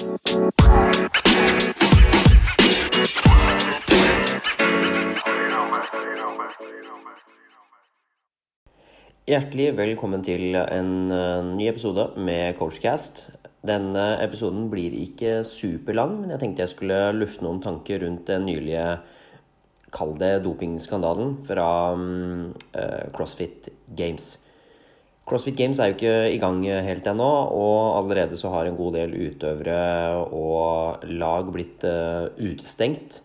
Hjertelig velkommen til en uh, ny episode med Coachcast. Denne episoden blir ikke superlang, men jeg tenkte jeg skulle lufte noen tanker rundt den nylige Kall det dopingskandalen fra um, uh, CrossFit Games. CrossFit Games er jo ikke i gang helt ennå, og allerede så har en god del utøvere og lag blitt uh, utestengt.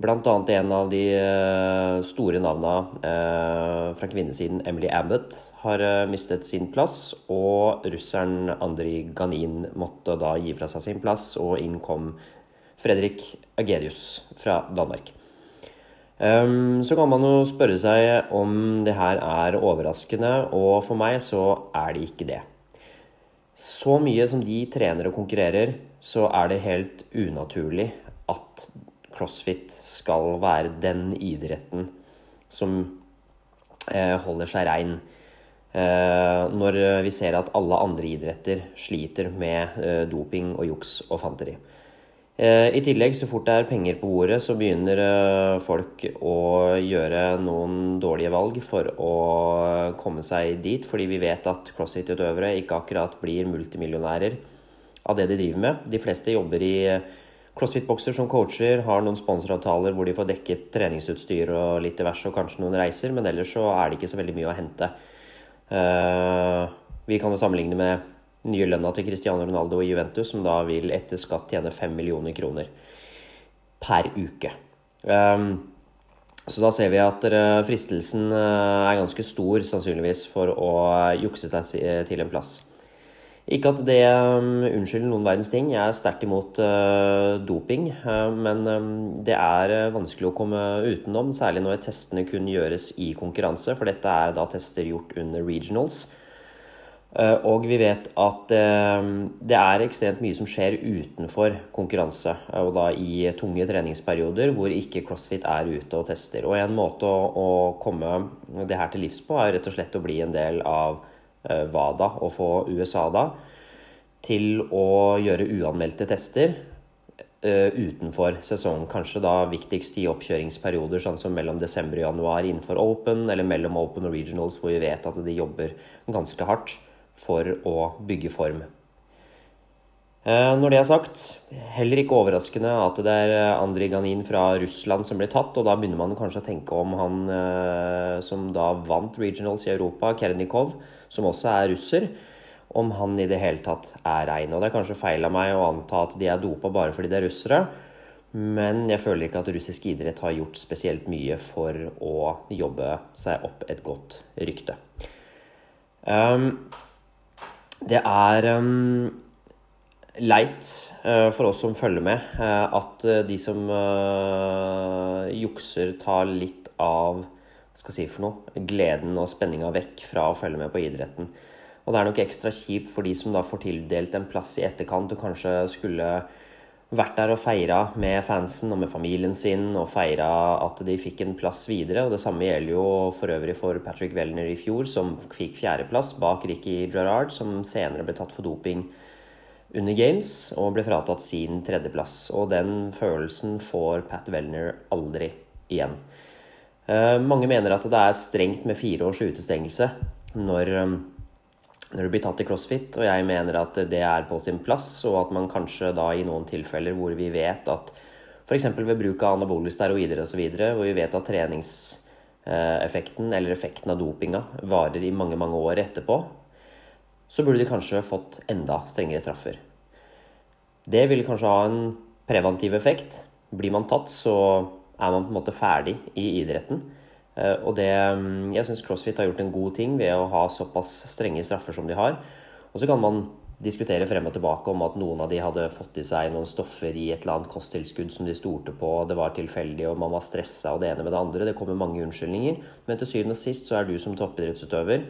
Blant annet en av de eh, store navna eh, fra kvinnesiden, Emily Abbott, har mistet sin plass. Og russeren Andrij Ganin måtte da gi fra seg sin plass, og inn kom Fredrik Agerius fra Danmark. Ehm, så kan man jo spørre seg om det her er overraskende, og for meg så er det ikke det. Så mye som de trener og konkurrerer, så er det helt unaturlig at crossfit skal være den idretten som eh, holder seg rein. Eh, når vi ser at alle andre idretter sliter med eh, doping og juks og fanteri. I tillegg, så fort det er penger på bordet, så begynner folk å gjøre noen dårlige valg for å komme seg dit, fordi vi vet at crossfit-utøvere ikke akkurat blir multimillionærer av det de driver med. De fleste jobber i Crossfit-bokser som coacher har noen sponsoravtaler hvor de får dekket treningsutstyr og litt diverse, og kanskje noen reiser, men ellers så er det ikke så veldig mye å hente. Vi kan jo sammenligne med nye lønna til Cristiano Ronaldo i Juventus, som da vil etter skatt tjene 5 millioner kroner per uke. Um, så da ser vi at fristelsen eh, er ganske stor, sannsynligvis, for å jukse til en plass. Ikke at det um, unnskylder noen verdens ting. Jeg er sterkt imot doping. Men um, det er vanskelig å komme utenom, særlig når testene kun gjøres i konkurranse. For dette er da tester gjort under regionals. Uh, og vi vet at um, det er ekstremt mye som skjer utenfor konkurranse. Og da i tunge treningsperioder hvor ikke CrossFit er ute og tester. Og en måte å, komme det her til livs på er rett og slett å bli en del av Eh, WADA og få USA da til å gjøre uanmeldte tester utenfor sesongen. Kanskje da viktigst i oppkjøringsperioder, sånn som mellom desember og januar innenfor Open, eller mellom Open og Regionals, hvor vi vet at de jobber ganske hardt for å bygge form. Uh, når det er sagt, heller ikke overraskende at det er Andrij Ganin fra Russland som blir tatt, og da begynner man kanskje å tenke om han uh, som da vant Regionals i Europa, Kernikov, som også er russer, om han i det hele tatt er rein. Og det er kanskje feil av meg å anta at de er dopa bare fordi de er russere, men jeg føler ikke at russisk idrett har gjort spesielt mye for å jobbe seg opp et godt rykte. Um, det er um, leit uh, for oss som følger med, uh, at uh, de som jukser, tar litt av skal si for noe, gleden og spenninga vekk fra å følge med på idretten. Og det er nok ekstra kjipt for de som da får tildelt en plass i etterkant og kanskje skulle vært der og feira med fansen og med familien sin og feira at de fikk en plass videre. Og det samme gjelder jo for øvrig for Patrick Wellner i fjor, som fikk fjerdeplass bak Ricky Gerrard, som senere ble tatt for doping under Games og ble fratatt sin tredjeplass. Og den følelsen får Pat Wellner aldri igjen. Eh, mange mener at det er strengt med fire års utestengelse når, eh, når du blir tatt i crossfit, og jeg mener at det er på sin plass, og at man kanskje da i noen tilfeller hvor vi vet at f.eks. ved bruk av anabole steroider osv., hvor vi vet at treningseffekten eller effekten av dopinga varer i mange, mange år etterpå, så burde de kanskje fått enda strengere straffer. Det vil kanskje ha en preventiv effekt. Blir man tatt, så er man på en måte ferdig i idretten. Eh, og det, mm, jeg syns CrossFit har gjort en god ting ved å ha såpass strenge straffer som de har. Og så kan man diskutere frem og tilbake om at noen av de hadde fått i seg noen stoffer i et eller annet kosttilskudd som de stolte på, det var tilfeldig og man var stressa og det ene med det andre. Det kommer mange unnskyldninger. Men til syvende og sist så er du som toppidrettsutøver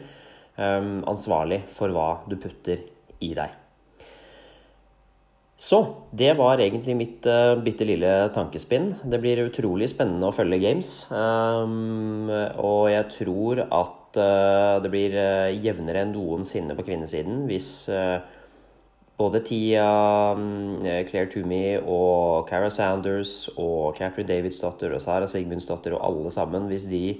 um, ansvarlig for hva du putter i deg. Så det var egentlig mitt uh, bitte lille tankespinn. Det blir utrolig spennende å følge games. Um, og jeg tror at uh, det blir uh, jevnere enn noensinne på kvinnesiden hvis uh, Både Tia, um, Claire Toomey og Cara Sanders og Catherine Davidsdatter og Sara Sigmundsdatter og alle sammen, hvis de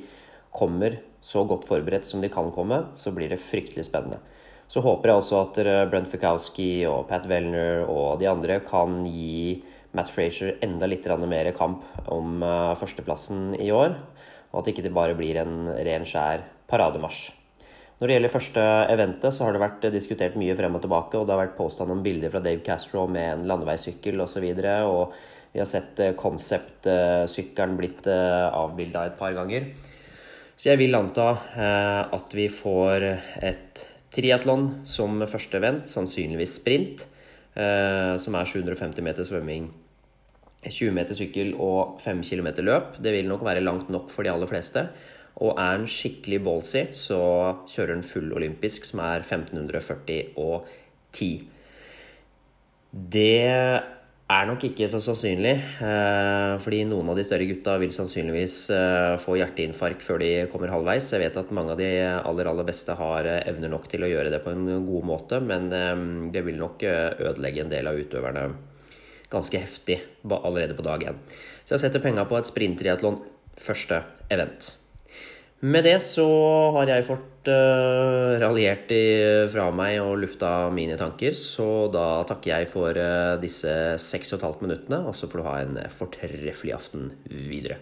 kommer så godt forberedt som de kan komme, så blir det fryktelig spennende. Så håper jeg også at Brent Fikowski og Pat Wellner og de andre kan gi Matt Frazier enda litt mer kamp om eh, førsteplassen i år. Og at ikke det bare blir en ren, skjær parademarsj. Når det gjelder første eventet, så har det vært diskutert mye frem og tilbake. Og det har vært påstand om bilder fra Dave Castro med en landeveissykkel osv. Og, så og vi har sett konseptsykkelen eh, blitt eh, avbilda et par ganger. Så jeg vil anta at vi får et triatlon som første event, sannsynligvis sprint, som er 750 meter svømming 20 meter sykkel og 5 km løp. Det vil nok være langt nok for de aller fleste. Og er han skikkelig ballsy, så kjører han full olympisk, som er 1540 og 10. Det er nok ikke så sannsynlig, eh, fordi noen av de større gutta vil sannsynligvis eh, få hjerteinfarkt før de kommer halvveis. Jeg vet at mange av de aller, aller beste har eh, evner nok til å gjøre det på en god måte, men det vil nok ødelegge en del av utøverne ganske heftig allerede på dag én. Så jeg setter penga på et sprinttriatlon første event. Med det så har jeg fått uh, raljert fra meg og lufta mine tanker, så da takker jeg for uh, disse seks og et halvt minuttene, og så får du ha en fortreffelig aften videre.